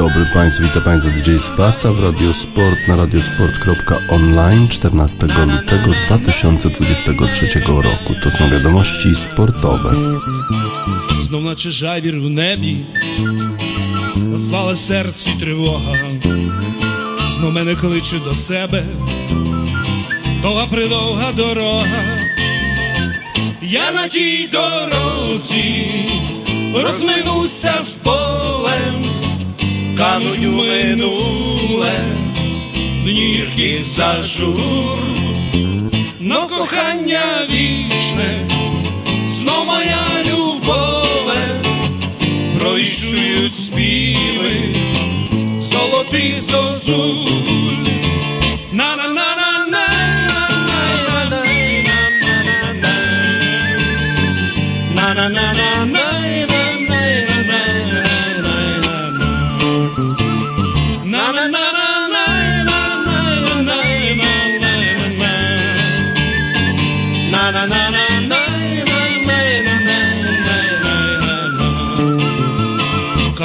dobry Państwu, witam Państwa DJ Spaca w Radio Sport na radiosport.online 14 lutego 2023 roku. To są wiadomości sportowe. Знов наче жайвір в небі, розпала серці тривога, знов мене кличе до себе, довга придовга дорога, я на тій дорозі розминуся з полем, кануть у минуле, нірки зажур, но кохання вічне, знов моя любове, пройшують співи, золотих зозуль.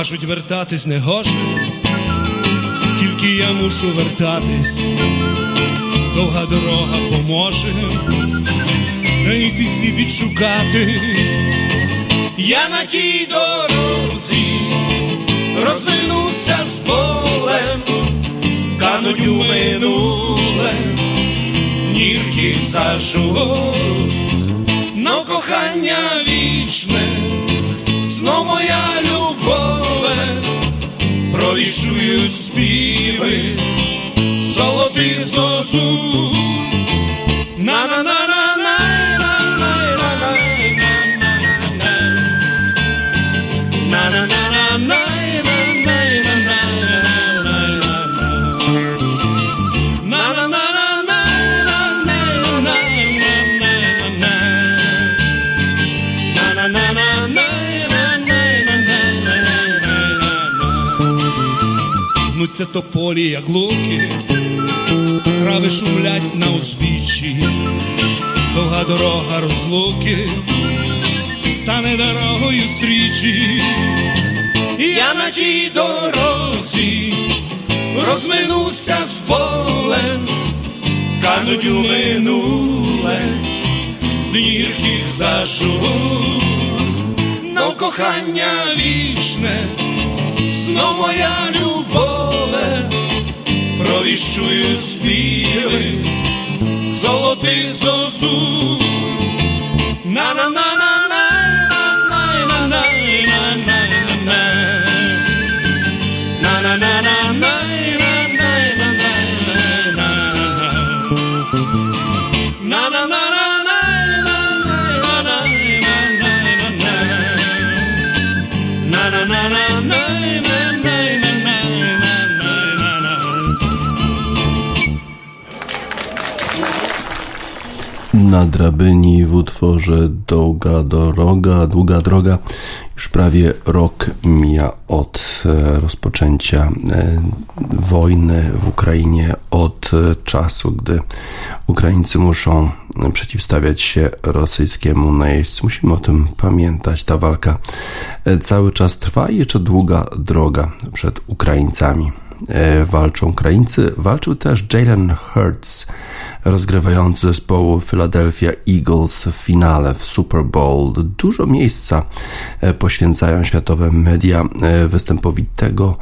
Кажуть, вертатись не гоже, тільки я мушу вертатись, довга дорога поможе, знайти свій відшукати. Я на тій дорозі розвернуся з полем, кануть у минуле, нірки зажу, но кохання вічне, знов моя любове, пройшують співи золотих зозу. на на на Гнуться тополі, як луки, трави шумлять на узбіччі, довга дорога розлуки, стане дорогою стрічі, я на тій дорозі розминуся з полем, кажуть у минуле, днірких зажур, но кохання вічне, знов моя любове, bicho e os bichos, só tem sozinho. Na na na. Na drabyni w utworze Długa Droga, Długa Droga już prawie rok mija od e, rozpoczęcia e, wojny w Ukrainie, od e, czasu, gdy Ukraińcy muszą przeciwstawiać się rosyjskiemu najeźdźcy. Musimy o tym pamiętać. Ta walka cały czas trwa i jeszcze długa droga przed Ukraińcami. Walczą Ukraińcy, walczył też Jalen Hurts, rozgrywający zespołu Philadelphia Eagles w finale w Super Bowl. Dużo miejsca poświęcają światowe media występowi tego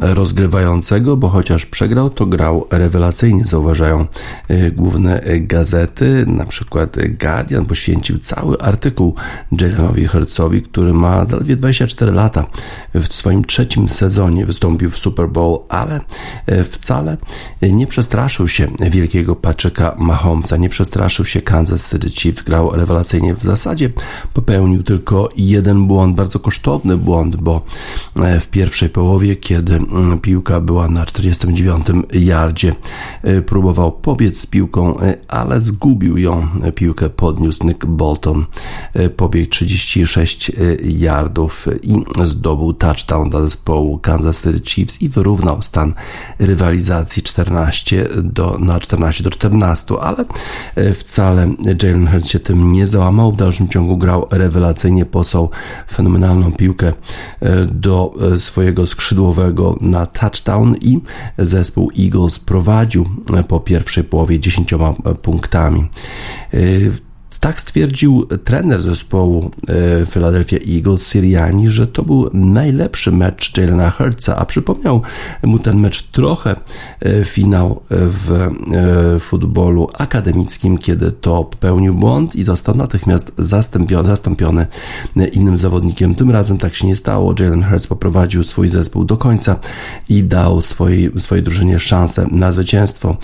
rozgrywającego, bo chociaż przegrał, to grał rewelacyjnie, zauważają główne gazety. Na przykład Guardian poświęcił cały artykuł Jalenowi Hurtsowi, który ma zaledwie 24 lata. W swoim trzecim sezonie wystąpił w Super Bowl, ale wcale nie przestraszył się wielkiego Mahomesa, nie przestraszył się Kansas City Chiefs, grał rewelacyjnie. W zasadzie popełnił tylko jeden błąd, bardzo kosztowny błąd, bo w pierwszej połowie, kiedy piłka była na 49 yardzie, próbował pobiec z piłką, ale zgubił ją. Piłkę podniósł Nick Bolton, pobiegł 36 yardów i zdobył touchdown dla zespołu Kansas City Chiefs i wyrównał stan rywalizacji 14 do, na 14 do 14 11, ale wcale Jalen Hurts się tym nie załamał. W dalszym ciągu grał rewelacyjnie, posłał fenomenalną piłkę do swojego skrzydłowego na touchdown i zespół Eagles prowadził po pierwszej połowie 10 punktami. Tak stwierdził trener zespołu e, Philadelphia Eagles, Siriani, że to był najlepszy mecz Jalena Hurtsa, a przypomniał mu ten mecz trochę e, finał w e, futbolu akademickim, kiedy to popełnił błąd i został natychmiast zastąpiony, zastąpiony innym zawodnikiem. Tym razem tak się nie stało. Jalen Hurts poprowadził swój zespół do końca i dał swojej, swojej drużynie szansę na zwycięstwo.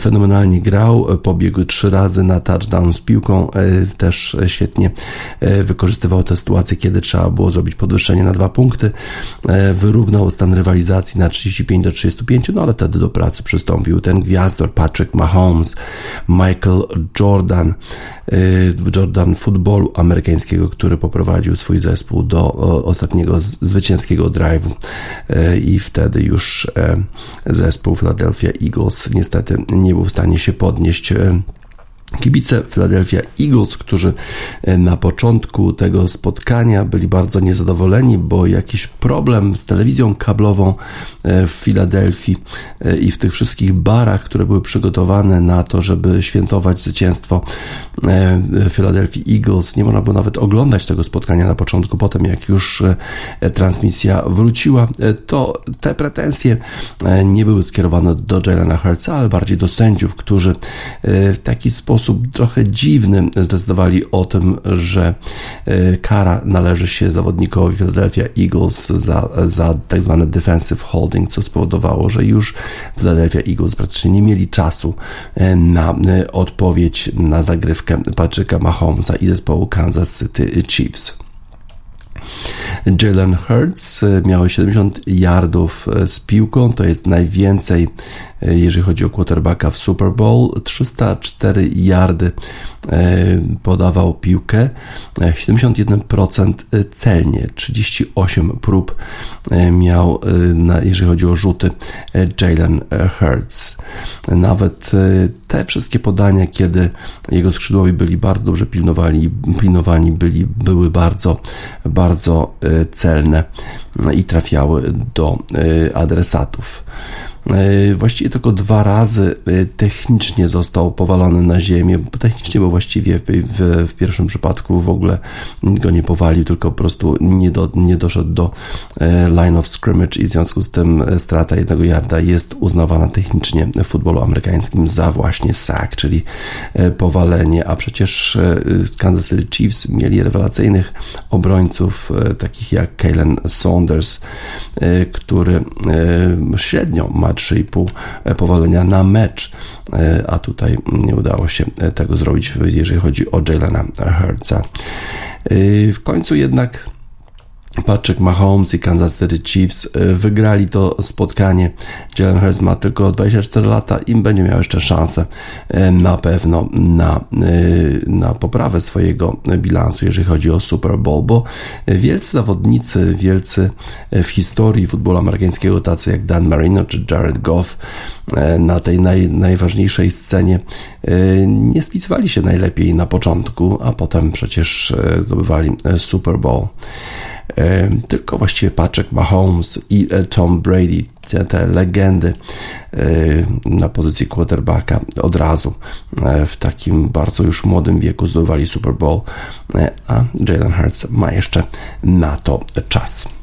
Fenomenalnie grał, pobiegł trzy razy na touchdown z piłką, też świetnie e, wykorzystywał tę sytuację, kiedy trzeba było zrobić podwyższenie na dwa punkty. E, wyrównał stan rywalizacji na 35 do 35, no ale wtedy do pracy przystąpił ten gwiazdor Patrick Mahomes, Michael Jordan, Jordan futbolu amerykańskiego, który poprowadził swój zespół do ostatniego zwycięskiego drive'u i wtedy już zespół Philadelphia Eagles niestety nie był w stanie się podnieść Kibice Philadelphia Eagles, którzy e, na początku tego spotkania byli bardzo niezadowoleni, bo jakiś problem z telewizją kablową e, w Filadelfii e, i w tych wszystkich barach, które były przygotowane na to, żeby świętować zwycięstwo Philadelphia Eagles, nie można było nawet oglądać tego spotkania na początku. Potem, jak już transmisja wróciła, to te pretensje nie były skierowane do Jalena Hurtsa, ale bardziej do sędziów, którzy w taki sposób sposób trochę dziwny zdecydowali o tym, że e, kara należy się zawodnikowi Philadelphia Eagles za, za tak zwany defensive holding, co spowodowało, że już Philadelphia Eagles praktycznie nie mieli czasu e, na e, odpowiedź na zagrywkę Patricka Mahomesa i zespołu Kansas City Chiefs. Jalen Hurts miał 70 yardów z piłką, to jest najwięcej jeżeli chodzi o quarterbacka w Super Bowl. 304 yardy e, podawał piłkę, 71% e, celnie, 38 prób e, miał, jeżeli chodzi o rzuty Jalen Hurts. Nawet te wszystkie podania, kiedy jego skrzydłowi byli bardzo dobrze pilnowani, pilnowani byli, były bardzo, bardzo celne i trafiały do adresatów. E, właściwie tylko dwa razy e, technicznie został powalony na ziemię. Technicznie, bo właściwie w, w, w pierwszym przypadku w ogóle go nie powalił, tylko po prostu nie, do, nie doszedł do e, line of scrimmage i w związku z tym strata jednego yarda jest uznawana technicznie w futbolu amerykańskim za właśnie sack, czyli powalenie, a przecież Kansas City Chiefs mieli rewelacyjnych obrońców, takich jak Kalen Saunders, który średnio ma 3,5 e, powolenia na mecz, e, a tutaj nie udało się e, tego zrobić, jeżeli chodzi o Jalena Hurtsa. W końcu jednak Patrick Mahomes i Kansas City Chiefs y, wygrali to spotkanie. Jalen Hurts ma tylko 24 lata i będzie miał jeszcze szansę y, na pewno na, y, na poprawę swojego bilansu, jeżeli chodzi o Super Bowl, bo wielcy zawodnicy, wielcy w historii futbolu amerykańskiego, tacy jak Dan Marino czy Jared Goff, na tej naj, najważniejszej scenie nie spisywali się najlepiej na początku, a potem przecież zdobywali Super Bowl tylko właściwie Patrick Mahomes i e, Tom Brady, te, te legendy e, na pozycji quarterbacka od razu e, w takim bardzo już młodym wieku zdobywali Super Bowl, a Jalen Hurts ma jeszcze na to czas.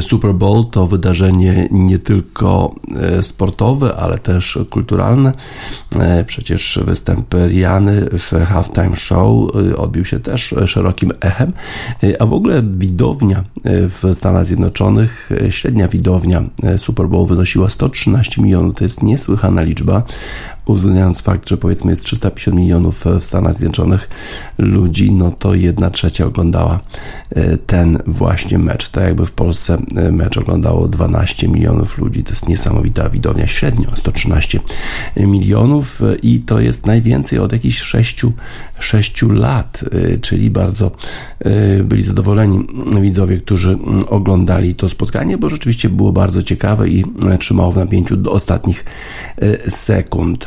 Super Bowl to wydarzenie nie tylko e, sportowe, ale też kulturalne. E, przecież występ Riany w halftime show e, odbił się też szerokim echem, a w ogóle widownia w Stanach Zjednoczonych, średnia widownia Super Bowl wynosiła 113 milionów. To jest niesłychana liczba, uwzględniając fakt, że powiedzmy jest 350 milionów w Stanach Zjednoczonych ludzi, no to jedna trzecia oglądała e, ten właśnie mecz. Tak jakby w Polsce e, mecz oglądało 12 milionów ludzi. To jest niesamowita widownia. Średnio 113 milionów e, i to jest najwięcej od jakichś 6, 6 lat, czyli bardzo byli zadowoleni widzowie, którzy oglądali to spotkanie, bo rzeczywiście było bardzo ciekawe i trzymało w napięciu do ostatnich sekund.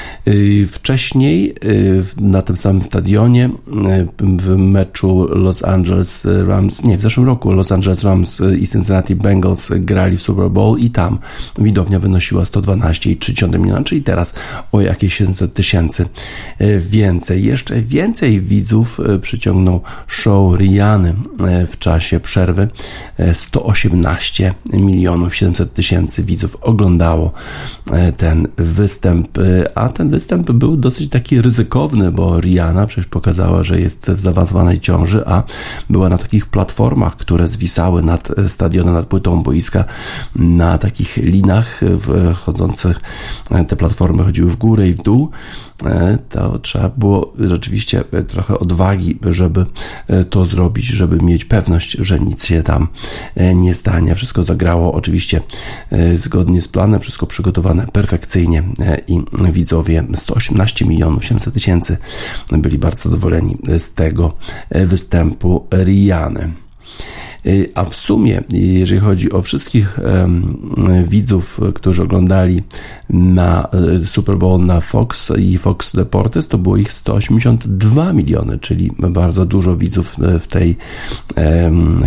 Wcześniej na tym samym stadionie w meczu Los Angeles Rams, nie, w zeszłym roku Los Angeles Rams i Cincinnati Bengals grali w Super Bowl i tam widownia wynosiła 112,3 miliona, czyli teraz o jakieś 700 tysięcy więcej. Jeszcze więcej widzów przyciągnął show Riany w czasie przerwy. 118 milionów 700 tysięcy widzów oglądało ten występ, a ten występ był dosyć taki ryzykowny, bo Rihanna przecież pokazała, że jest w zaawansowanej ciąży, a była na takich platformach, które zwisały nad stadionem, nad płytą boiska, na takich linach chodzących, te platformy chodziły w górę i w dół, to trzeba było rzeczywiście trochę odwagi, żeby to zrobić, żeby mieć pewność, że nic się tam nie stanie. Wszystko zagrało oczywiście zgodnie z planem, wszystko przygotowane perfekcyjnie i widzowie 118 milionów 700 tysięcy byli bardzo zadowoleni z tego występu Riany. Y, a w sumie, jeżeli chodzi o wszystkich widzów, którzy oglądali na y, Super Bowl na Fox i Fox Deportes, to było ich 182 miliony, czyli bardzo dużo widzów y, w tej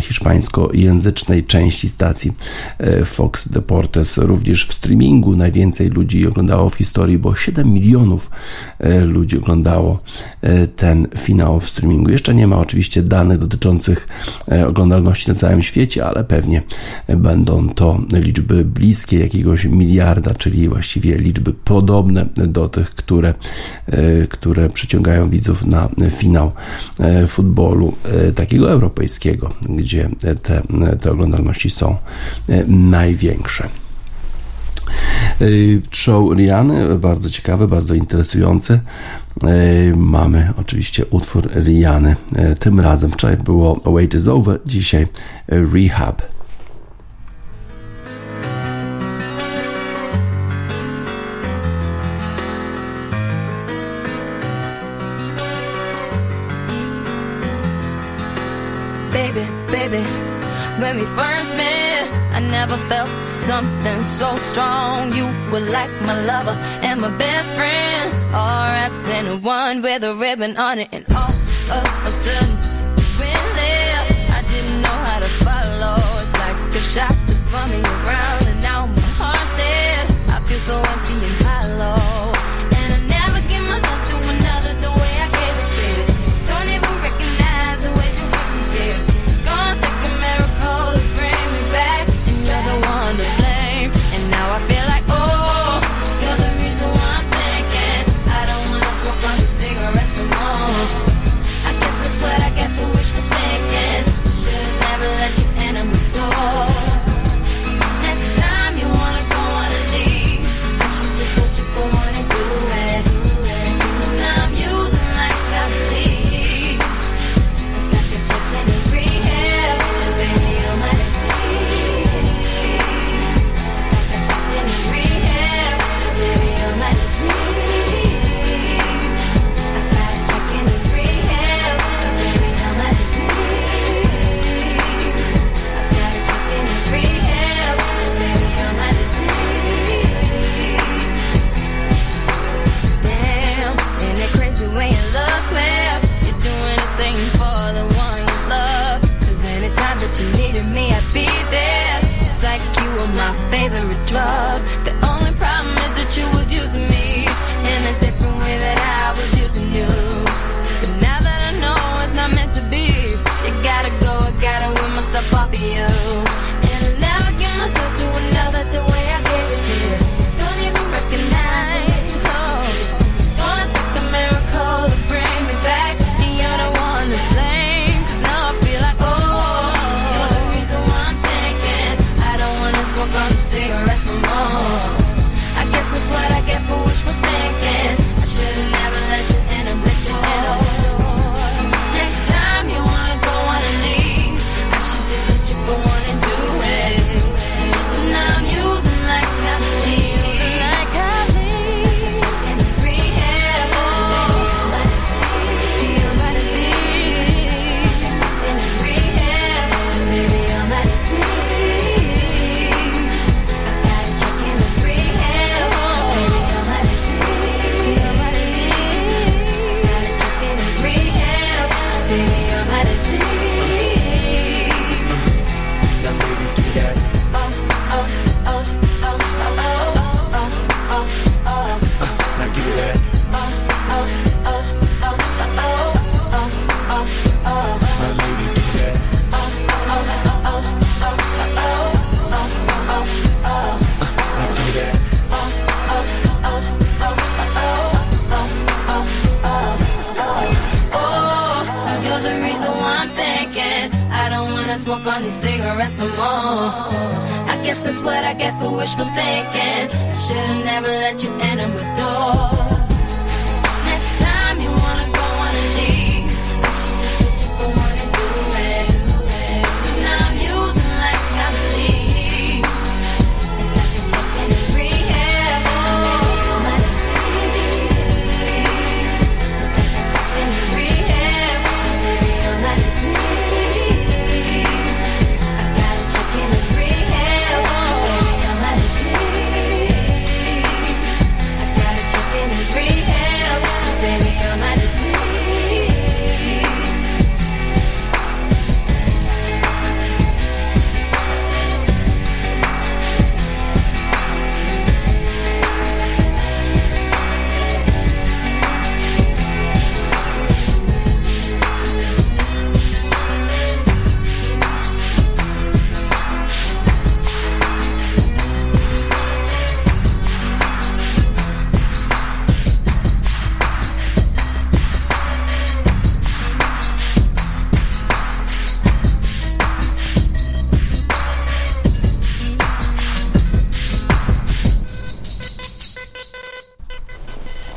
hiszpańskojęzycznej części stacji Fox Deportes. Również w streamingu najwięcej ludzi oglądało w historii, bo 7 milionów ludzi oglądało ten finał w streamingu. Jeszcze nie ma oczywiście danych dotyczących oglądalności na całym świecie, ale pewnie będą to liczby bliskie jakiegoś miliarda, czyli właściwie liczby podobne do tych, które, e, które przyciągają widzów na finał e, futbolu e, takiego europejskiego, gdzie te, te oglądalności są największe. Show Riany, bardzo ciekawy, bardzo interesujący. Mamy oczywiście utwór Riany. Tym razem wczoraj było Wait is Over, dzisiaj Rehab. Never felt something so strong. You were like my lover and my best friend, all wrapped in one with a ribbon on it. And all of a sudden, we left. I didn't know how to follow. It's like a shot spun me around, and now my heart there. I feel so empty and hollow.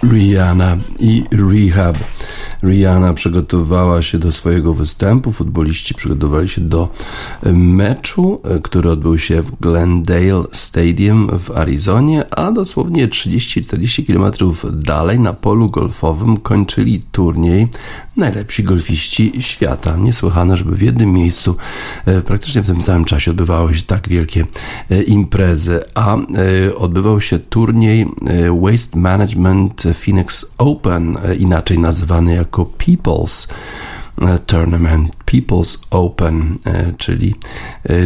Rihanna i Rehab. Rihanna przygotowała się do swojego występu, futboliści przygotowali się do meczu, który odbył się w Glendale Stadium w Arizonie, a dosłownie 30-40 km dalej na polu golfowym kończyli turniej najlepsi golfiści świata. Niesłychane, żeby w jednym miejscu e, praktycznie w tym samym czasie odbywały się tak wielkie e, imprezy, a e, odbywał się turniej Waste Management Phoenix Open, inaczej nazywany jako People's Tournament People's Open, czyli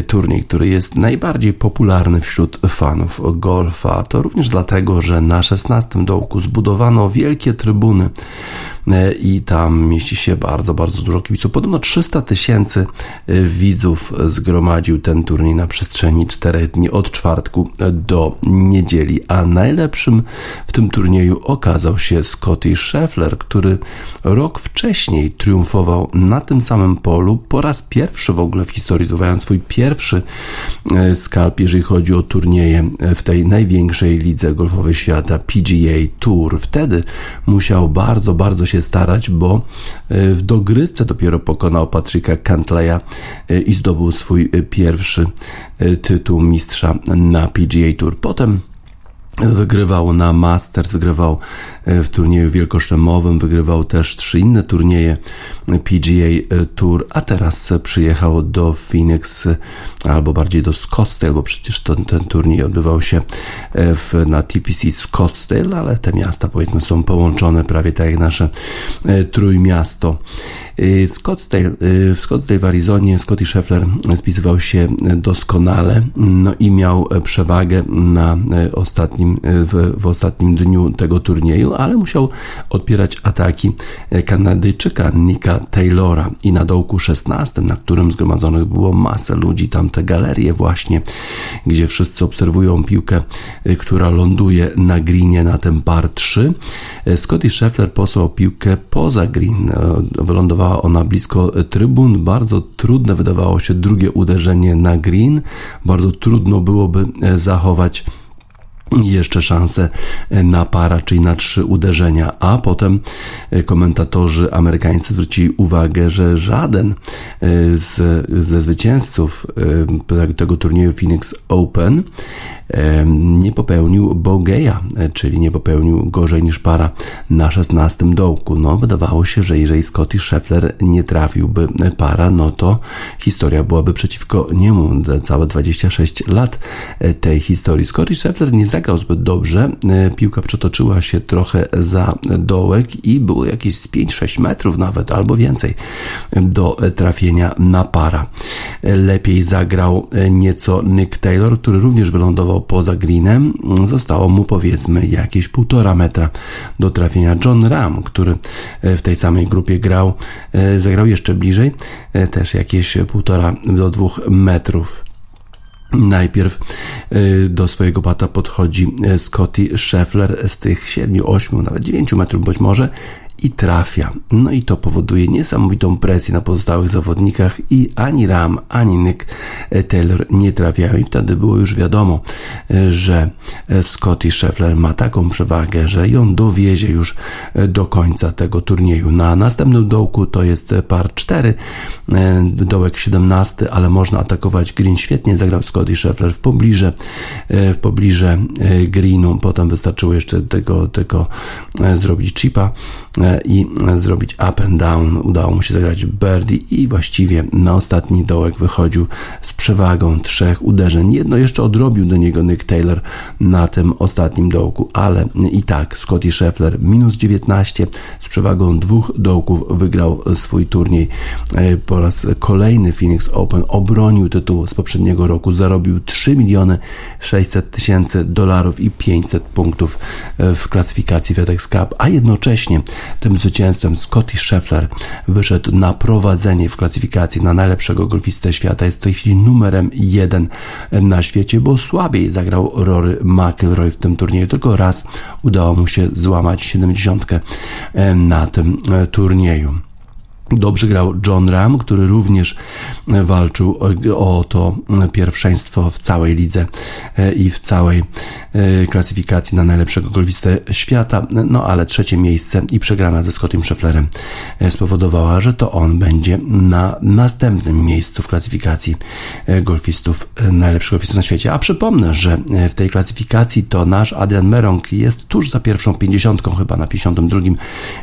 turniej, który jest najbardziej popularny wśród fanów golfa. To również dlatego, że na 16 dołku zbudowano wielkie trybuny E, i tam mieści się bardzo, bardzo dużo kibiców. Podobno 300 tysięcy e, widzów zgromadził ten turniej na przestrzeni 4 dni od czwartku do niedzieli, a najlepszym w tym turnieju okazał się Scotty Scheffler, który rok wcześniej triumfował na tym samym polu po raz pierwszy w ogóle w historii, zdobywając swój pierwszy e, skalp, jeżeli chodzi o turnieje w tej największej lidze golfowej świata PGA Tour. Wtedy musiał bardzo, bardzo się starać, bo e, w dogrywce dopiero pokonał Patryka Cantleya e, i zdobył swój e, pierwszy tytuł mistrza na PGA Tour. Potem Wygrywał na Masters, wygrywał w turnieju wielkoszlemowym, wygrywał też trzy inne turnieje PGA Tour, a teraz przyjechał do Phoenix, albo bardziej do Scottsdale, bo przecież ten, ten turniej odbywał się w, na TPC Scottsdale, ale te miasta powiedzmy są połączone prawie tak jak nasze trójmiasto. Scottsdale, w Scottsdale w Arizonie Scotty Scheffler spisywał się doskonale no i miał przewagę na ostatnim, w, w ostatnim dniu tego turnieju, ale musiał odpierać ataki Kanadyjczyka Nika Taylora i na dołku 16, na którym zgromadzonych było masę ludzi, tam te galerie właśnie, gdzie wszyscy obserwują piłkę, która ląduje na greenie na tym par 3. Scotty Scheffler posłał piłkę poza green, wylądowała ona blisko trybun. Bardzo trudne wydawało się drugie uderzenie na green. Bardzo trudno byłoby zachować jeszcze szansę na para, czyli na trzy uderzenia, a potem e, komentatorzy amerykańscy zwrócili uwagę, że żaden e, z, ze zwycięzców tego turnieju Phoenix Open nie popełnił bogeja, e, czyli nie popełnił gorzej niż para na 16 dołku. No, wydawało się, że jeżeli Scotty Scheffler nie trafiłby para, no to historia byłaby przeciwko niemu. Całe 26 lat e, tej historii. Scotty Scheffler nie zagrał zbyt dobrze. E, piłka przetoczyła się trochę za dołek i było jakieś z 5-6 metrów nawet, albo więcej do trafienia na para. Lepiej zagrał nieco Nick Taylor, który również wylądował poza greenem, zostało mu powiedzmy jakieś półtora metra do trafienia. John Ram, który e, w tej samej grupie grał, e, zagrał jeszcze bliżej, e, też jakieś półtora do dwóch metrów. Najpierw do swojego bata podchodzi Scotty Scheffler z tych 7, 8, nawet 9 metrów być może i trafia. No i to powoduje niesamowitą presję na pozostałych zawodnikach i ani Ram, ani Nick Taylor nie trafiają i wtedy było już wiadomo, że Scotty Scheffler ma taką przewagę, że ją dowiezie już do końca tego turnieju. Na następnym dołku to jest par 4, dołek 17, ale można atakować green. Świetnie zagrał Scotty Scheffler w pobliże, w pobliże greenu, potem wystarczyło jeszcze tego, tego zrobić chipa i zrobić up and down. Udało mu się zagrać birdie i właściwie na ostatni dołek wychodził z przewagą trzech uderzeń. Jedno jeszcze odrobił do niego Nick Taylor na tym ostatnim dołku, ale i tak Scotty Scheffler minus 19 z przewagą dwóch dołków wygrał swój turniej e, po raz kolejny Phoenix Open obronił tytuł z poprzedniego roku, zarobił 3 miliony 600 tysięcy dolarów i 500 punktów w klasyfikacji FedEx Cup, a jednocześnie tym zwycięstwem Scotty Scheffler wyszedł na prowadzenie w klasyfikacji na najlepszego golfistę świata. Jest w tej chwili numerem jeden na świecie, bo słabiej zagrał Rory McIlroy w tym turnieju. Tylko raz udało mu się złamać 70 na tym e, turnieju. Dobrze grał John Ram, który również walczył o, o, to pierwszeństwo w całej lidze e, i w całej e, klasyfikacji na najlepszego golfistę świata. No ale trzecie miejsce i przegrana ze Scottem Schefflerem e, spowodowała, że to on będzie na następnym miejscu w klasyfikacji golfistów, najlepszych golfistów na świecie. A przypomnę, że w tej klasyfikacji to nasz Adrian Merong jest tuż za pierwszą pięćdziesiątką, chyba na 52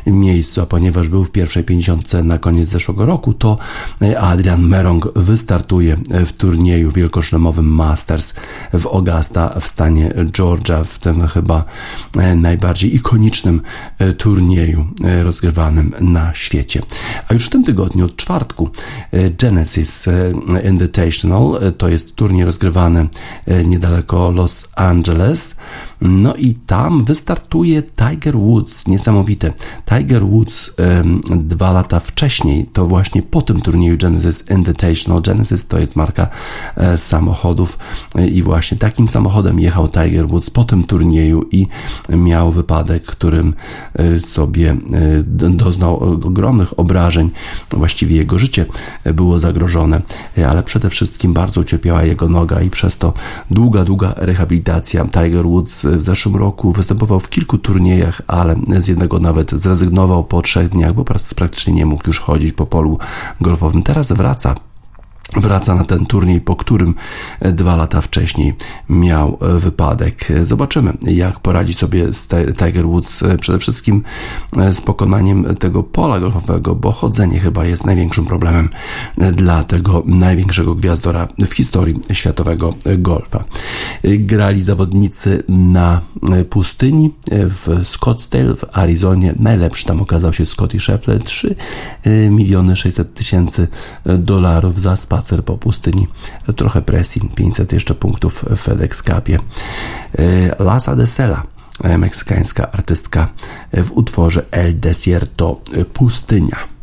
miejscu, a ponieważ był w pierwszej pięćdziesiątce na koniec zeszłego roku, to e, Adrian Merong wystartuje w turnieju wielkoszlemowym Masters w Augusta w stanie Georgia, w tym chyba e, najbardziej ikonicznym e, turnieju rozgrywanym na świecie. A już w tym tygodniu, od czwartku, Genesis Invitational to jest turniej rozgrywany niedaleko Los Angeles. No i tam wystartuje Tiger Woods, niesamowite. Tiger Woods dwa lata wcześniej, to właśnie po tym turnieju Genesis Invitational. Genesis to jest marka e, samochodów e, i właśnie takim samochodem jechał Tiger Woods po tym turnieju i miał wypadek, którym e, sobie doznał ogromnych obrażeń. Właściwie jego życie było zagrożone, ale przede wszystkim bardzo ucierpiała jego noga i przez to długa, długa rehabilitacja. Tiger Woods w zeszłym roku występował w kilku turniejach, ale z jednego nawet zrezygnował po trzech dniach, bo praktycznie nie mógł już chodzić po polu golfowym. Teraz wraca wraca na ten turniej, po którym dwa lata wcześniej miał wypadek. Zobaczymy, jak poradzi sobie Tiger Woods przede wszystkim z pokonaniem tego pola golfowego, bo chodzenie chyba jest największym problemem dla tego największego gwiazdora w historii światowego golfa. Grali zawodnicy na pustyni w Scottsdale w Arizonie. Najlepszy tam okazał się Scotty Scheffler 3 miliony 600 tysięcy dolarów za spacer spacer po pustyni, trochę presji, 500 jeszcze punktów w FedEx Cupie. E, Lasa de Sela, e, meksykańska artystka w utworze El Desierto, pustynia.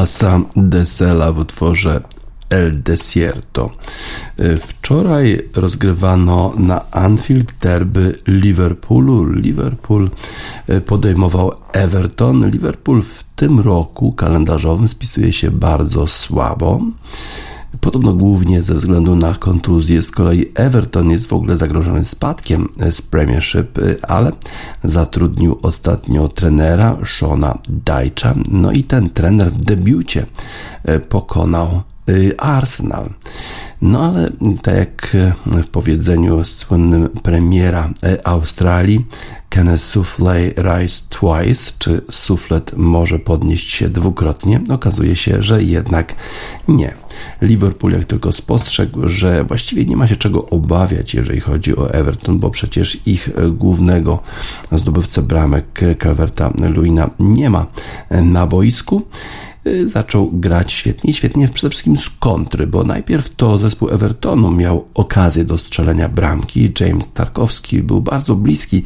Lasa de Sela w utworze El Desierto. Wczoraj rozgrywano na Anfield derby Liverpoolu. Liverpool e, podejmował Everton. Liverpool w tym roku kalendarzowym spisuje się bardzo słabo. Podobno głównie ze względu na kontuzję. Z kolei Everton jest w ogóle zagrożony spadkiem z Premiership, ale zatrudnił ostatnio trenera Shona Dajcza. No i ten trener w debiucie e, pokonał e, Arsenal. No ale tak jak w powiedzeniu słynnym premiera e, Australii, can a souffle rise twice? Czy suflet może podnieść się dwukrotnie? Okazuje się, że jednak nie. Liverpool jak tylko spostrzegł, że właściwie nie ma się czego obawiać, jeżeli chodzi o Everton, bo przecież ich głównego zdobywcę bramek Calverta Luina nie ma na boisku, zaczął grać świetnie, świetnie przede wszystkim z kontry, bo najpierw to zespół Evertonu miał okazję do strzelenia bramki. James Tarkowski był bardzo bliski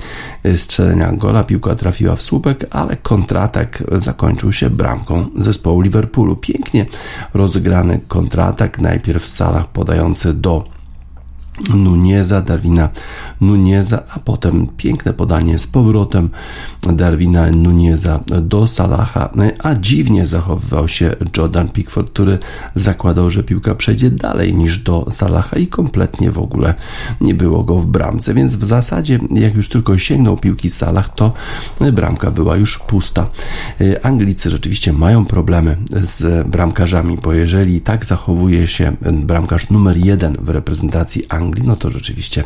y, strzelenia gola, piłka trafiła w słupek, ale kontratak zakończył się bramką zespołu Liverpoolu. Pięknie rozegrany kontratak, najpierw w salach podający do Nunieza, Darwina Nunieza, a potem piękne podanie z powrotem Darwina Nunieza do Salaha, a dziwnie zachowywał się Jordan Pickford, który zakładał, że piłka przejdzie dalej niż do Salaha i kompletnie w ogóle nie było go w bramce, więc w zasadzie jak już tylko sięgnął piłki Salah, to bramka była już pusta. Anglicy rzeczywiście mają problemy z bramkarzami, bo jeżeli tak zachowuje się bramkarz numer jeden w reprezentacji Anglii, Anglii, no to rzeczywiście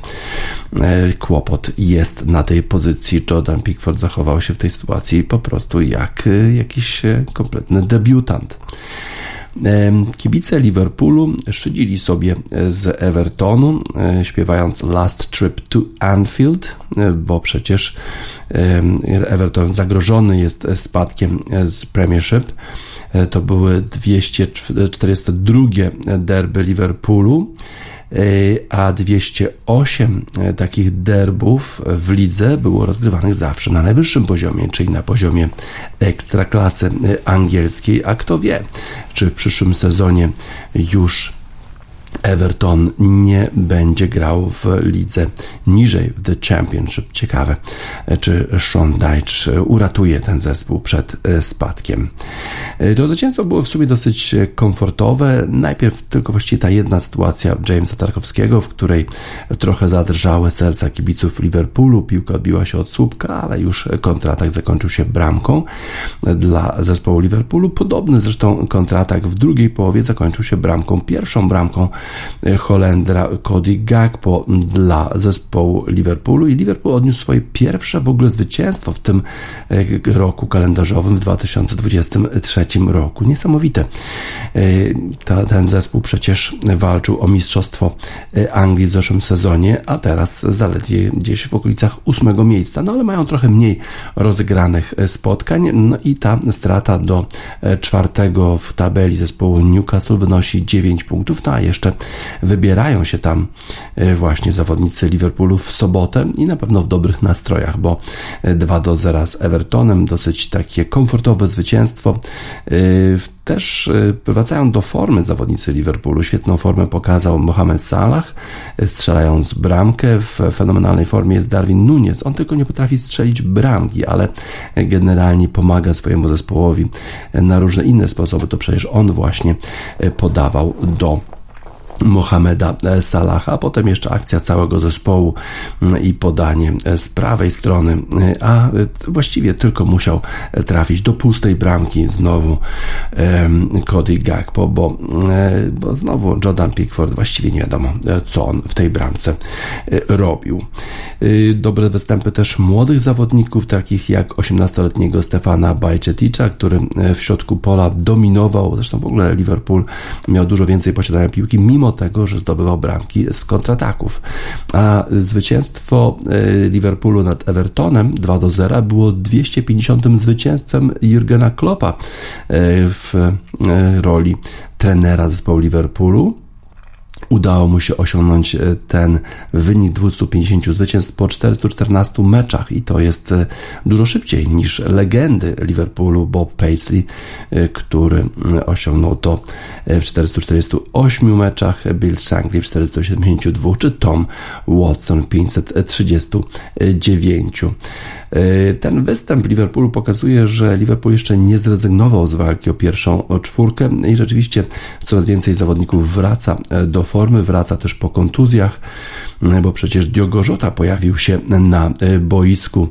e, kłopot jest na tej pozycji. Jordan Pickford zachował się w tej sytuacji po prostu jak e, jakiś e, kompletny debiutant. Kibice Liverpoolu szydzili sobie z Evertonu, śpiewając Last Trip to Anfield, bo przecież Everton zagrożony jest spadkiem z Premiership. To były 242 derby Liverpoolu. E, a 208 e, takich derbów w lidze było rozgrywanych zawsze na najwyższym poziomie, czyli na poziomie ekstraklasy e, angielskiej, a kto wie, czy w przyszłym sezonie już Everton nie będzie grał w lidze niżej w The Championship. Ciekawe, czy Sean Dyche uratuje ten zespół przed e, spadkiem. E, to zwycięstwo było w sumie dosyć komfortowe. Najpierw tylko właściwie ta jedna sytuacja Jamesa Tarkowskiego, w której trochę zadrżały serca kibiców Liverpoolu. Piłka odbiła się od słupka, ale już kontratak zakończył się bramką dla zespołu Liverpoolu. Podobny zresztą kontratak w drugiej połowie zakończył się bramką, pierwszą bramką Holendra Cody Gakpo dla zespołu Liverpoolu i Liverpool odniósł swoje pierwsze w ogóle zwycięstwo w tym e, roku kalendarzowym w 2023 roku. Niesamowite. E, ta, ten zespół przecież walczył o mistrzostwo e, Anglii w zeszłym sezonie, a teraz zaledwie gdzieś w okolicach ósmego miejsca. No ale mają trochę mniej rozegranych spotkań. No i ta strata do czwartego w tabeli zespołu Newcastle wynosi 9 punktów, no a jeszcze wybierają się tam e, właśnie zawodnicy Liverpoolu w sobotę i na pewno w dobrych nastrojach, bo 2 e, do 0 z Evertonem, dosyć takie komfortowe zwycięstwo. E, też wracają do formy zawodnicy Liverpoolu. Świetną formę pokazał Mohamed Salah, strzelając bramkę. W fenomenalnej formie jest Darwin Nunes. On tylko nie potrafi strzelić bramki, ale generalnie pomaga swojemu zespołowi na różne inne sposoby. To przecież on właśnie podawał do Mohameda Salaha, a potem jeszcze akcja całego zespołu mm, i podanie z prawej strony, a właściwie tylko musiał trafić do pustej bramki znowu Cody Gakpo, bo, e, bo znowu Jordan Pickford właściwie nie wiadomo, e, co on w tej bramce e, robił. Dobre występy też młodych zawodników, takich jak 18-letniego Stefana Bajceticza, który w środku pola dominował, zresztą w ogóle Liverpool miał dużo więcej posiadania piłki, mimo mimo tego, że zdobywał bramki z kontrataków. A zwycięstwo e, Liverpoolu nad Evertonem 2 do 0 było 250. zwycięstwem Jurgena Kloppa e, w e, roli trenera zespołu Liverpoolu udało mu się osiągnąć e, ten wynik 250 zwycięstw po 414 meczach i to jest e, dużo szybciej niż legendy Liverpoolu Bob Paisley, e, który osiągnął to w 448 meczach, Bill Shankly w 472 czy Tom Watson w 539. E, ten występ Liverpoolu pokazuje, że Liverpool jeszcze nie zrezygnował z walki o pierwszą czwórkę i rzeczywiście coraz więcej zawodników wraca do formy, wraca też po kontuzjach, bo przecież Diogo Jota pojawił się na boisku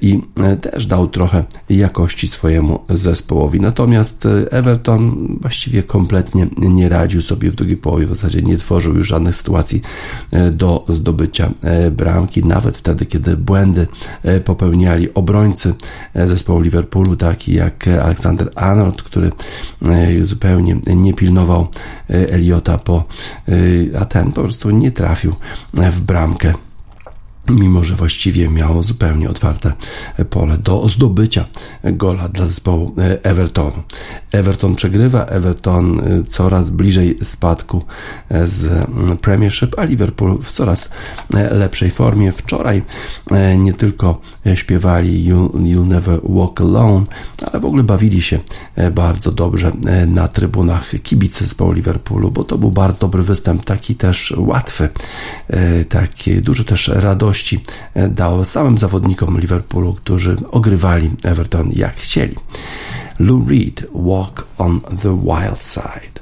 i też dał trochę jakości swojemu zespołowi. Natomiast Everton właściwie kompletnie nie radził sobie w drugiej połowie, w zasadzie nie tworzył już żadnych sytuacji do zdobycia bramki, nawet wtedy, kiedy błędy E, popełniali obrońcy e, zespołu Liverpoolu, taki jak Alexander Arnold, który e, zupełnie nie pilnował Eliota po, a ten po prostu nie trafił w bramkę mimo że właściwie miało zupełnie otwarte pole do zdobycia gola dla zespołu Evertonu. Everton przegrywa, Everton y, coraz bliżej spadku e, z mm, Premiership, a Liverpool w coraz e, lepszej formie. Wczoraj e, nie tylko śpiewali you, Never Walk Alone, ale w ogóle bawili się bardzo dobrze na trybunach kibicy zespołu Liverpoolu, bo to był bardzo dobry występ, taki też łatwy, taki dużo też radości dał samym zawodnikom Liverpoolu, którzy ogrywali Everton jak chcieli. Lou Reed, Walk on the Wild Side.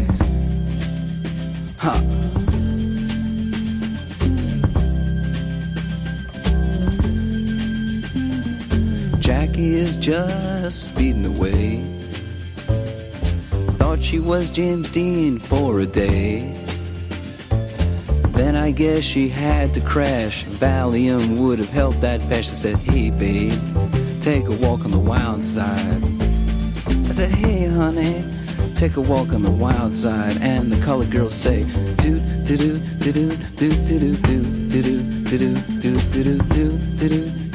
Just speeding away. Thought she was James Dean for a day. Then I guess she had to crash. Valium would have helped that patch. I said, Hey, babe, take a walk on the wild side. I said, Hey, honey, take a walk on the wild side. And the colored girls say, Do, do, do, do, do, do, do, do, do, do, do, do, do, do, do, do, do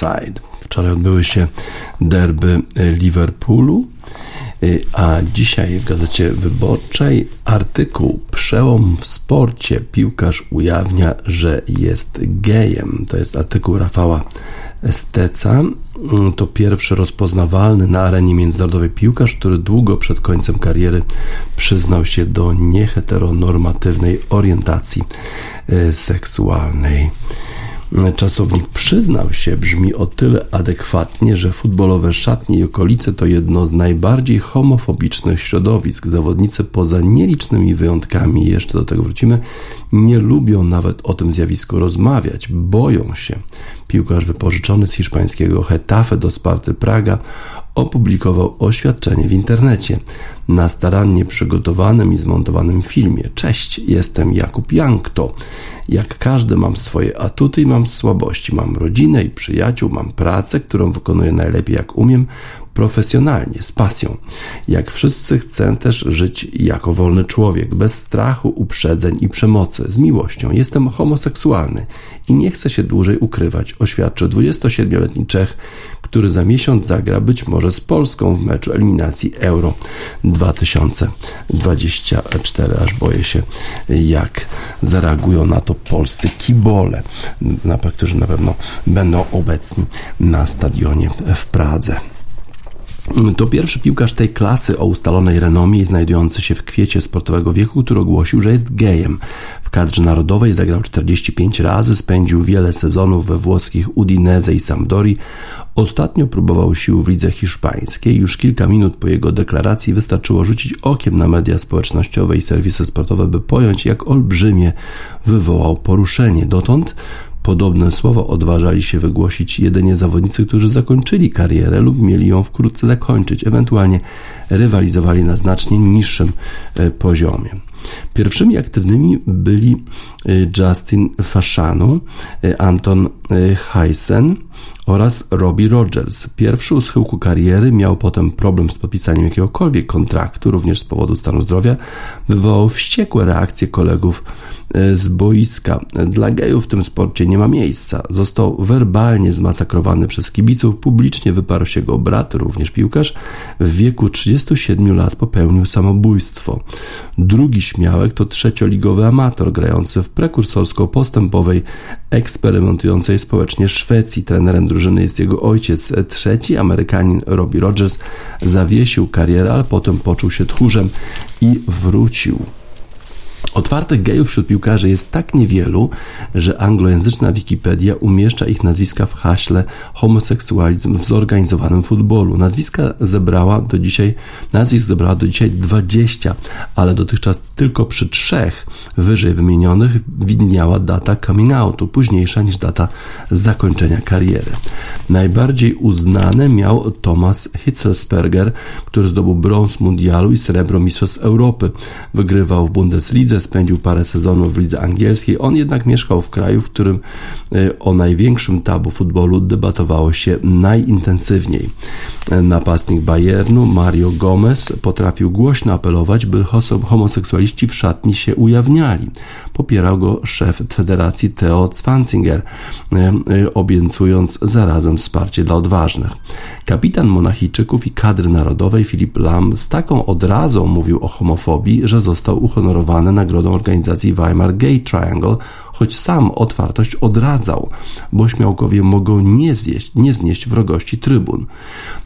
Side. Wczoraj odbyły się derby e, Liverpoolu, e, a dzisiaj w Gazecie Wyborczej artykuł Przełom w sporcie. Piłkarz ujawnia, że jest gejem. To jest artykuł Rafała Steca. Mm, to pierwszy rozpoznawalny na arenie międzynarodowej piłkarz, który długo przed końcem kariery przyznał się do nieheteronormatywnej orientacji e, seksualnej. Czasownik przyznał się brzmi o tyle adekwatnie, że futbolowe szatnie i okolice to jedno z najbardziej homofobicznych środowisk. Zawodnicy poza nielicznymi wyjątkami, jeszcze do tego wrócimy, nie lubią nawet o tym zjawisku rozmawiać, boją się. Piłkarz wypożyczony z hiszpańskiego Hetafe do Sparty Praga opublikował oświadczenie w internecie na starannie przygotowanym i zmontowanym filmie. Cześć, jestem Jakub Jankto. Jak każdy mam swoje atuty i mam słabości. Mam rodzinę i przyjaciół, mam pracę, którą wykonuję najlepiej jak umiem, profesjonalnie, z pasją. Jak wszyscy chcę też żyć jako wolny człowiek, bez strachu, uprzedzeń i przemocy, z miłością. Jestem homoseksualny i nie chcę się dłużej ukrywać, oświadczył 27-letni Czech, który za miesiąc zagra być może z Polską w meczu eliminacji Euro 2024. Aż boję się, jak zareagują na to polscy kibole, którzy na pewno będą obecni na stadionie w Pradze. To pierwszy piłkarz tej klasy oustalonej renomie i znajdujący się w kwiecie sportowego wieku, który ogłosił, że jest gejem. W kadrze narodowej zagrał 45 razy, spędził wiele sezonów we włoskich Udinese i Sampdori. Ostatnio próbował sił w lidze hiszpańskiej. Już kilka minut po jego deklaracji wystarczyło rzucić okiem na media społecznościowe i serwisy sportowe, by pojąć, jak olbrzymie wywołał poruszenie. Dotąd Podobne słowa odważali się wygłosić jedynie zawodnicy, którzy zakończyli karierę lub mieli ją wkrótce zakończyć, ewentualnie rywalizowali na znacznie niższym e, poziomie. Pierwszymi aktywnymi byli e, Justin Fashanu, e, Anton Heisen oraz Robbie Rogers. Pierwszy u schyłku kariery miał potem problem z podpisaniem jakiegokolwiek kontraktu, również z powodu stanu zdrowia. Wywołał wściekłe reakcje kolegów E, z boiska. Dla gejów w tym sporcie nie ma miejsca. Został werbalnie zmasakrowany przez kibiców, publicznie wyparł się go brat, również piłkarz. W wieku 37 lat popełnił samobójstwo. Drugi śmiałek to trzecioligowy amator grający w prekursorsko-postępowej, eksperymentującej społecznie Szwecji. Trenerem drużyny jest jego ojciec. Trzeci Amerykanin Robbie Rogers zawiesił karierę, ale potem poczuł się tchórzem i wrócił. Otwartych gejów wśród piłkarzy jest tak niewielu, że anglojęzyczna Wikipedia umieszcza ich nazwiska w haśle homoseksualizm w zorganizowanym futbolu. Nazwiska zebrała do dzisiaj, nazwisk zebrała do dzisiaj 20, ale dotychczas tylko przy trzech wyżej wymienionych widniała data coming outu, późniejsza niż data zakończenia kariery. Najbardziej uznane miał Thomas Hitzelsperger, który zdobył brąz mundialu i srebro mistrzostw Europy. Wygrywał w Bundeslidze, spędził parę sezonów w lidze angielskiej. On jednak mieszkał w kraju, w którym e, o największym tabu futbolu debatowało się najintensywniej. E, napastnik Bayernu Mario Gomez potrafił głośno apelować, by homoseksualiści w szatni się ujawniali. Popierał go szef federacji Theo Zwanzinger, e, obiecując zarazem wsparcie dla odważnych. Kapitan Monachijczyków i kadry narodowej Filip Lam z taką odrazą mówił o homofobii, że został uhonorowany na nagrodą organizacji Weimar Gay Triangle, choć sam otwartość odradzał, bo śmiałkowie mogą nie zjeść, nie znieść wrogości trybun.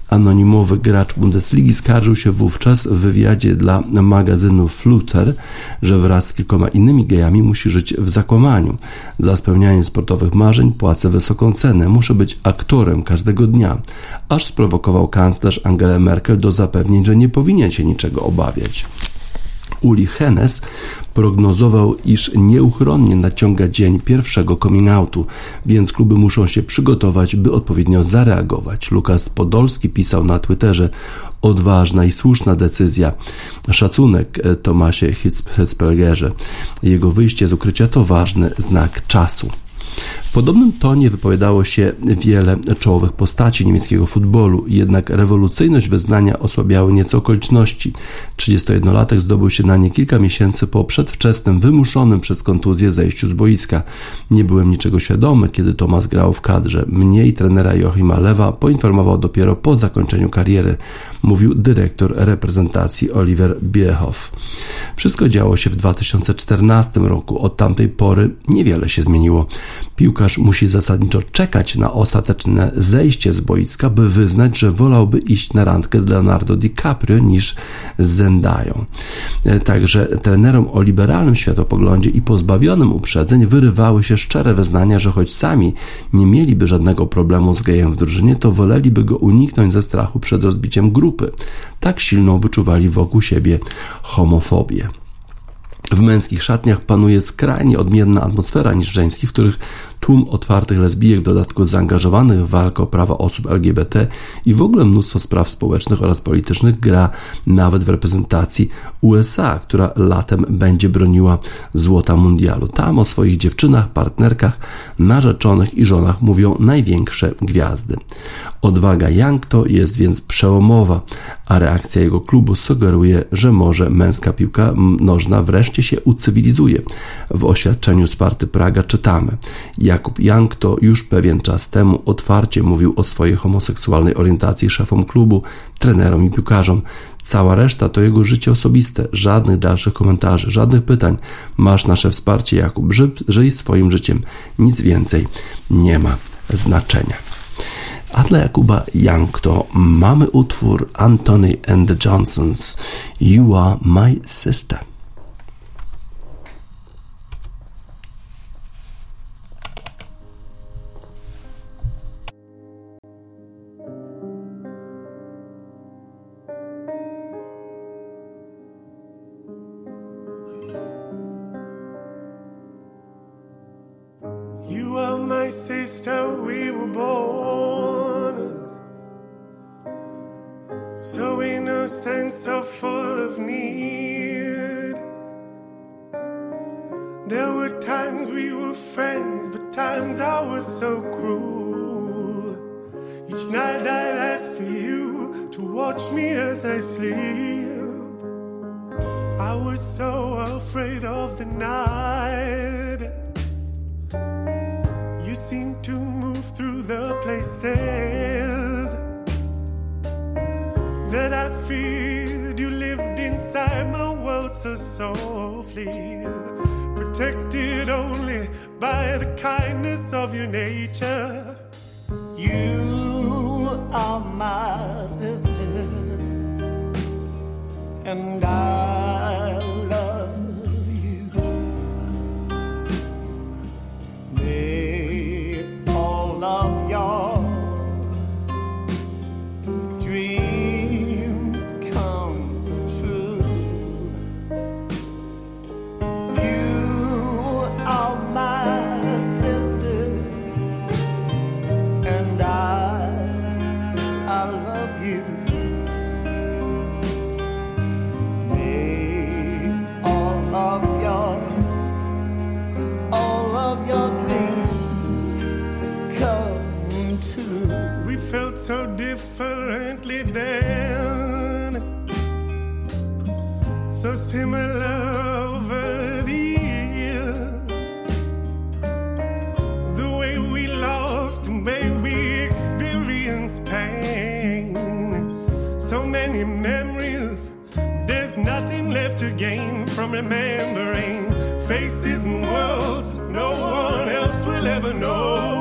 Anonimowy gracz Bundesligi skarżył się wówczas w wywiadzie dla magazynu Fluter, że wraz z kilkoma innymi gejami musi żyć w zakłamaniu. Za spełnianie sportowych marzeń płacę wysoką cenę, muszę być aktorem każdego dnia. Aż sprowokował kanclerz Angela Merkel do zapewnień, że nie powinien się niczego obawiać. Uli Hennes prognozował, iż nieuchronnie naciąga dzień pierwszego coming outu, więc kluby muszą się przygotować, by odpowiednio zareagować. Lukas Podolski pisał na Twitterze odważna i słuszna decyzja. Szacunek Tomasie Hitzpelgerze. Jego wyjście z ukrycia to ważny znak czasu. W podobnym tonie wypowiadało się wiele czołowych postaci niemieckiego futbolu, jednak rewolucyjność wyznania osłabiały nieco okoliczności. 31-latek zdobył się na nie kilka miesięcy po przedwczesnym, wymuszonym przez kontuzję zejściu z boiska. Nie byłem niczego świadomy, kiedy Tomas grał w kadrze. Mnie i trenera Joachima Lewa poinformował dopiero po zakończeniu kariery, mówił dyrektor reprezentacji Oliver Biehoff. Wszystko działo się w 2014 roku. Od tamtej pory niewiele się zmieniło. Piłkarz musi zasadniczo czekać na ostateczne zejście z boiska, by wyznać, że wolałby iść na randkę z Leonardo DiCaprio niż z Zendają. E, także trenerom o liberalnym światopoglądzie i pozbawionym uprzedzeń wyrywały się szczere wyznania, że choć sami nie mieliby żadnego problemu z gejem w drużynie, to woleliby go uniknąć ze strachu przed rozbiciem grupy. Tak silną wyczuwali wokół siebie homofobię. W męskich szatniach panuje skrajnie odmienna atmosfera niż żeńskich, w których tłum otwartych lesbijek, w dodatku zaangażowanych w walkę o prawa osób LGBT i w ogóle mnóstwo spraw społecznych oraz politycznych gra nawet w reprezentacji USA, która latem będzie broniła złota mundialu. Tam o swoich dziewczynach, partnerkach, narzeczonych i żonach mówią największe gwiazdy. Odwaga to jest więc przełomowa, a reakcja jego klubu sugeruje, że może męska piłka nożna wreszcie się ucywilizuje. W oświadczeniu Sparty Praga czytamy: Jakub Jank to już pewien czas temu otwarcie mówił o swojej homoseksualnej orientacji szefom klubu, trenerom i piłkarzom. Cała reszta to jego życie osobiste, żadnych dalszych komentarzy, żadnych pytań. Masz nasze wsparcie, Jakub, żyj swoim życiem. Nic więcej nie ma znaczenia. A dla Jakuba Young to mamy utwór Anthony and the Johnsons You Are My Sister. day. so similar over the years. The way we loved, the way we experienced pain. So many memories, there's nothing left to gain from remembering faces and worlds no one else will ever know.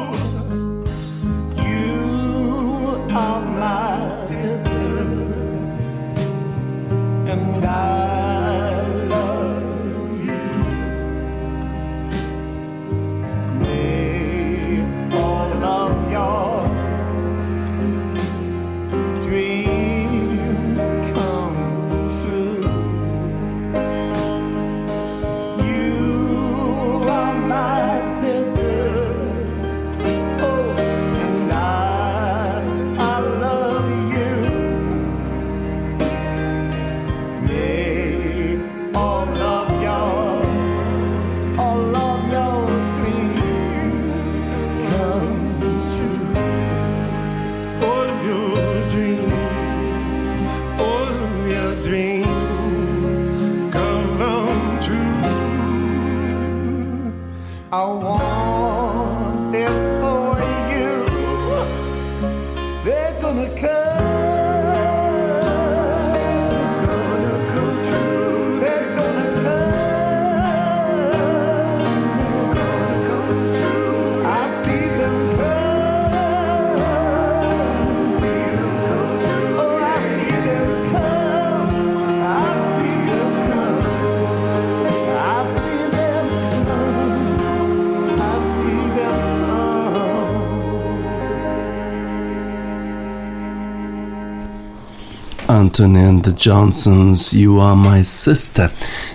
The Johnsons, You Are My Sister.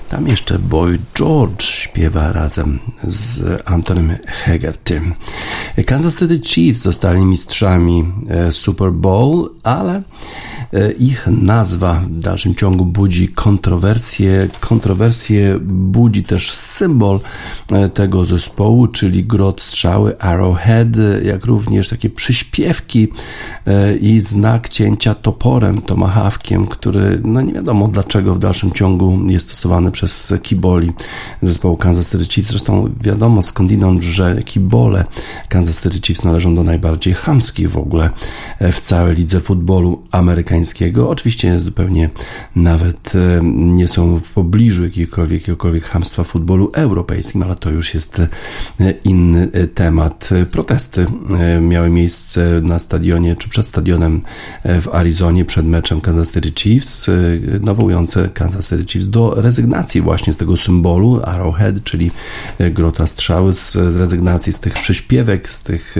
Tam jeszcze Boy George śpiewa razem z Antonym Hegartym. Kansas City Chiefs zostali mistrzami e, Super Bowl, ale ich nazwa w dalszym ciągu budzi kontrowersje. Kontrowersje budzi też symbol e, tego zespołu, czyli grot strzały Arrowhead, jak również takie przyśpiewki e, i znak cięcia toporem, tomahawkiem, który no nie wiadomo dlaczego w dalszym ciągu jest stosowany przez kiboli zespołu Kansas City Chiefs. Zresztą wiadomo skądinąd, że kibole Kansas City Chiefs należą do najbardziej chamskich w ogóle w całej lidze futbolu amerykańskiego amerykańskiego. Oczywiście zupełnie nawet e, nie są w pobliżu jakiegokolwiek, jakiegokolwiek hamstwa futbolu europejskim, ale to już jest e, inny temat. Protesty miały miejsce na stadionie, czy przed stadionem w Arizonie, przed meczem Kansas City Chiefs, nawołujące Kansas City Chiefs do rezygnacji właśnie z tego symbolu Arrowhead, czyli grota strzały, z rezygnacji z tych przyśpiewek, z tych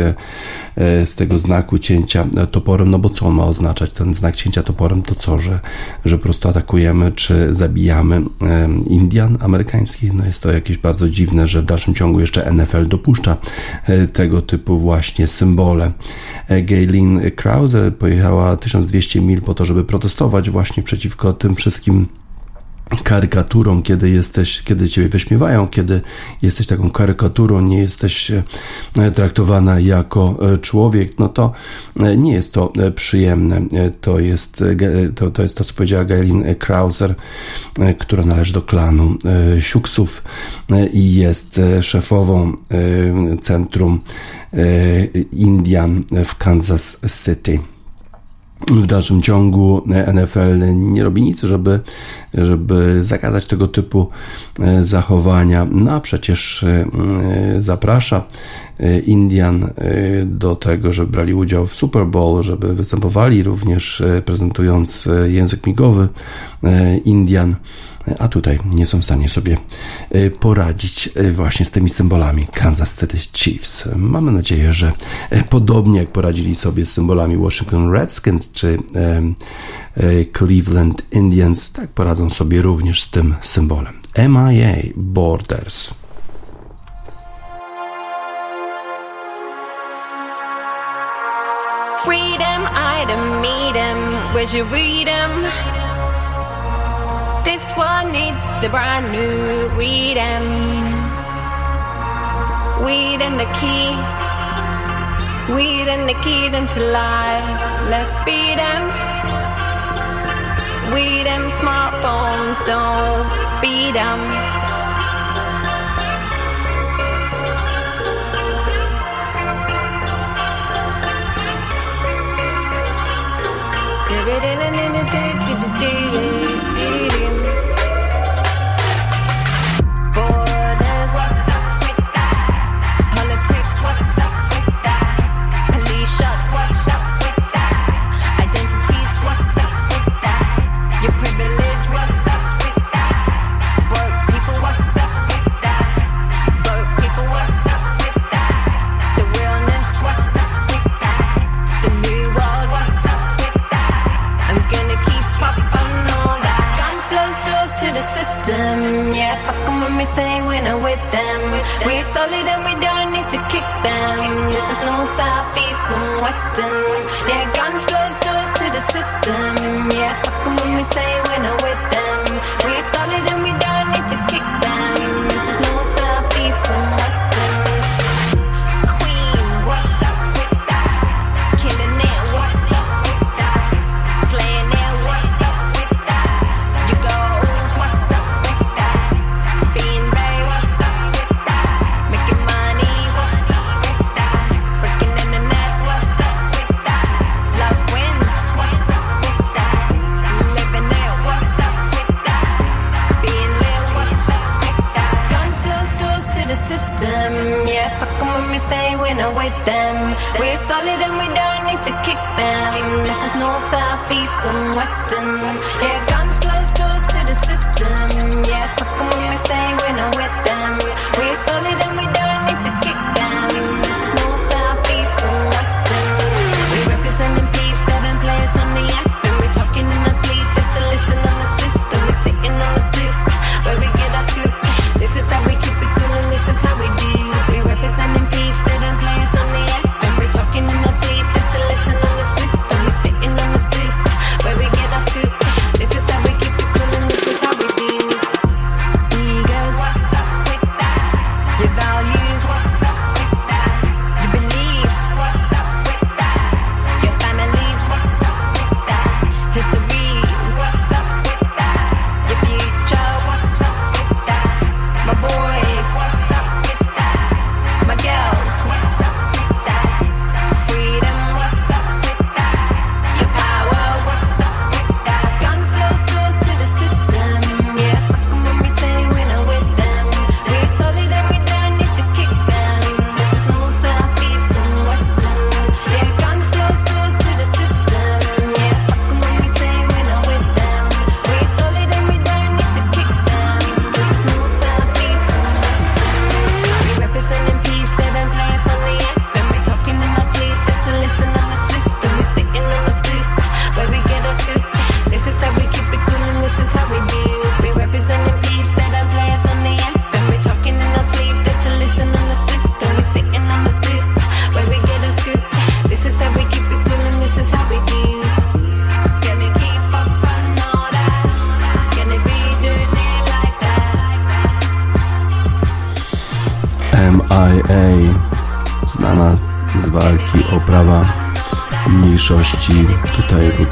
E, z tego znaku cięcia toporem, no bo co on ma oznaczać? Ten znak cięcia toporem to co, że, że po prostu atakujemy czy zabijamy Indian amerykańskich? No jest to jakieś bardzo dziwne, że w dalszym ciągu jeszcze NFL dopuszcza e, tego typu właśnie symbole. E, Gaylin Krause pojechała 1200 mil po to, żeby protestować właśnie przeciwko tym wszystkim karykaturą, kiedy jesteś, kiedy ciebie wyśmiewają, kiedy jesteś taką karykaturą, nie jesteś e, traktowana jako e, człowiek, no to e, nie jest to przyjemne. To jest to, to, jest to co powiedziała Gailin Krauser, która należy do klanu Siuksów i jest szefową Centrum Indian w Kansas City w dalszym ciągu NFL nie robi nic, żeby, żeby zakazać tego typu e, zachowania. No a przecież e, zaprasza e, Indian do tego, żeby brali udział w Super Bowl, żeby występowali również prezentując język migowy Indian a tutaj nie są w stanie sobie y, poradzić y, właśnie z tymi symbolami Kansas City Chiefs. Mamy nadzieję, że y, podobnie jak poradzili sobie z symbolami Washington Redskins czy Cleveland Indians, tak poradzą sobie również z tym symbolem. MIA Borders. Freedom, item, meet him, where'd you read him? This one needs a brand new read Weed and the key. Weed and the key to life. Let's beat them. We them smartphones don't beat them. Give it in and say we're not with them. We're solid and we don't need to kick them. This is no south, east, and western. Yeah, guns close doors to the system. Yeah, fuck them when we say we're not with them. We're solid and we don't need to kick them. This is no south, east, and western. Solid and we don't need to kick them. This is north, south, east, and western. Yeah, guns close doors to the system. Yeah, fuck them when we say we're not with them. We're solid and we don't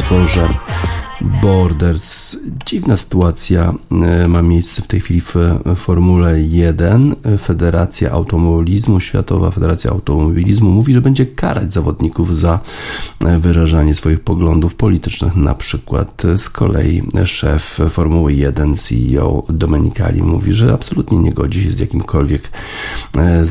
utworze Borders. Dziwna sytuacja e, ma miejsce w tej chwili w Formule 1. Federacja Automobilizmu, Światowa Federacja Automobilizmu mówi, że będzie karać zawodników za e, wyrażanie swoich poglądów politycznych na przykład. Z kolei szef Formuły 1, CEO Domenicali mówi, że absolutnie nie godzi się z jakimkolwiek e,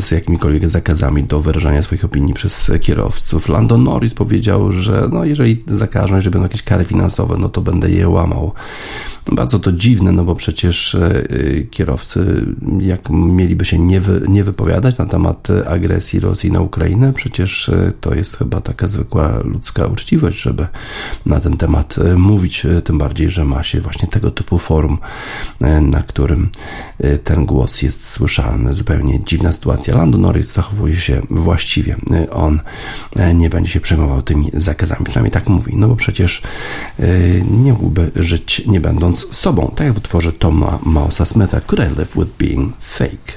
z jakimikolwiek zakazami do wyrażania swoich opinii przez kierowców. Lando Norris powiedział, że no, jeżeli zakażą, że będą jakieś kary finansowe, no to będę je łamał. Bardzo to dziwne, no bo przecież e, kierowcy, jak mieliby się nie, wy, nie wypowiadać na temat agresji Rosji na Ukrainę, przecież e, to jest chyba taka zwykła ludzka uczciwość, żeby na ten temat e, mówić, tym bardziej, że ma się właśnie tego typu forum, na którym ten głos jest słyszalny. Zupełnie dziwna sytuacja. Lando Norris zachowuje się właściwie. On nie będzie się przejmował tymi zakazami, przynajmniej tak mówi, no bo przecież nie mógłby żyć nie będąc sobą, tak jak w utworze Toma Mausa Smitha Could I Live With Being Fake?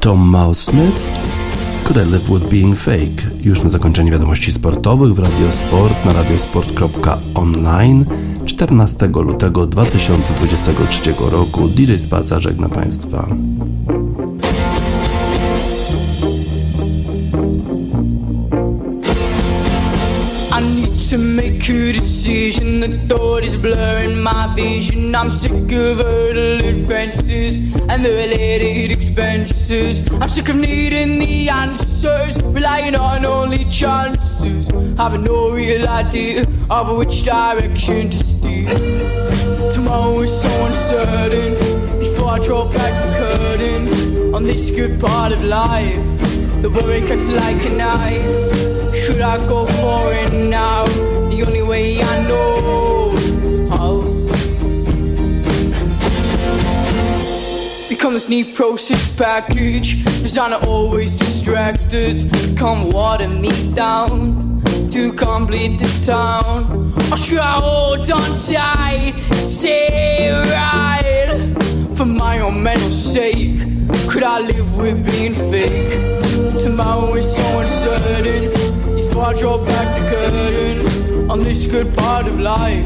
Tom Mouse Smith Could I Live With Being Fake? Już na zakończenie wiadomości sportowych w Radiosport na radiosport.online 14 lutego 2023 roku DJ Spaca żegna Państwa. To make a decision. The thought is blurring my vision. I'm sick of hurdle advances and the related expenses. I'm sick of needing the answers, relying on only chances. Having no real idea of which direction to steer. Tomorrow is so uncertain. Before I draw back the curtain on this good part of life, the worry cuts like a knife. Should I go for it now? The only way I know how. Become this neat process package. Designer always distracted. Come water me down to complete this town. Or should I hold on tight? Stay right for my own mental sake. Could I live with being fake? Tomorrow is so uncertain I draw back the curtain on this good part of life.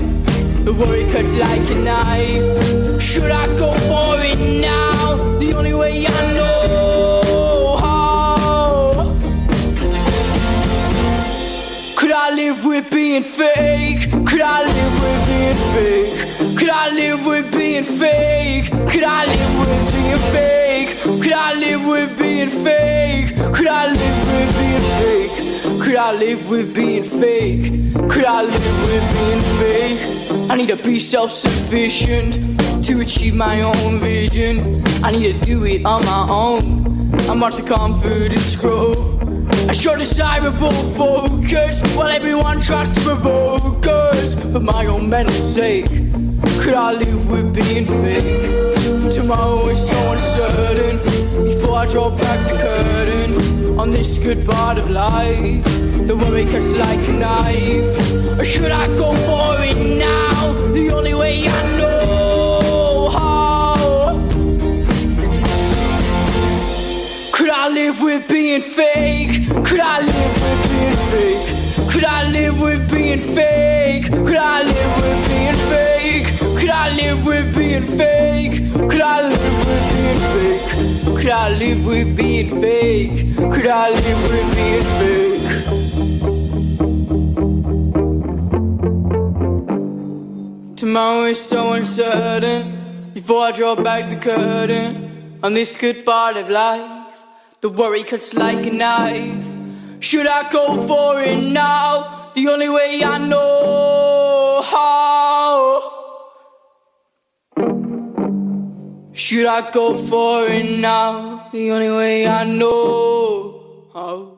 The worry cuts like a knife. Should I go for it now? The only way I know how. Could I live with being fake? Could I live with being fake? Could I live with being fake? Could I live with being fake? Could I live with being fake? Could I live with being fake? Could I live with being fake? Could I live with being fake? I need to be self sufficient to achieve my own vision. I need to do it on my own. I watch the confidence grow. I show desirable focus while everyone tries to provoke us. For my own mental sake, could I live with being fake? Tomorrow is so uncertain. Before I draw back the curtain on this good part of life. The worry cuts like a knife. Or should I go for it now? The only way I know how. Could I live with being fake? Could I live with being fake? Could I live with being fake? Could I live with being fake? Could I live with being fake? Could I live with being fake? Could I live with being fake? Could I live with being fake? Tomorrow is so uncertain. Before I draw back the curtain on this good part of life, the worry cuts like a knife. Should I go for it now? The only way I know how. Should I go for it now? The only way I know how.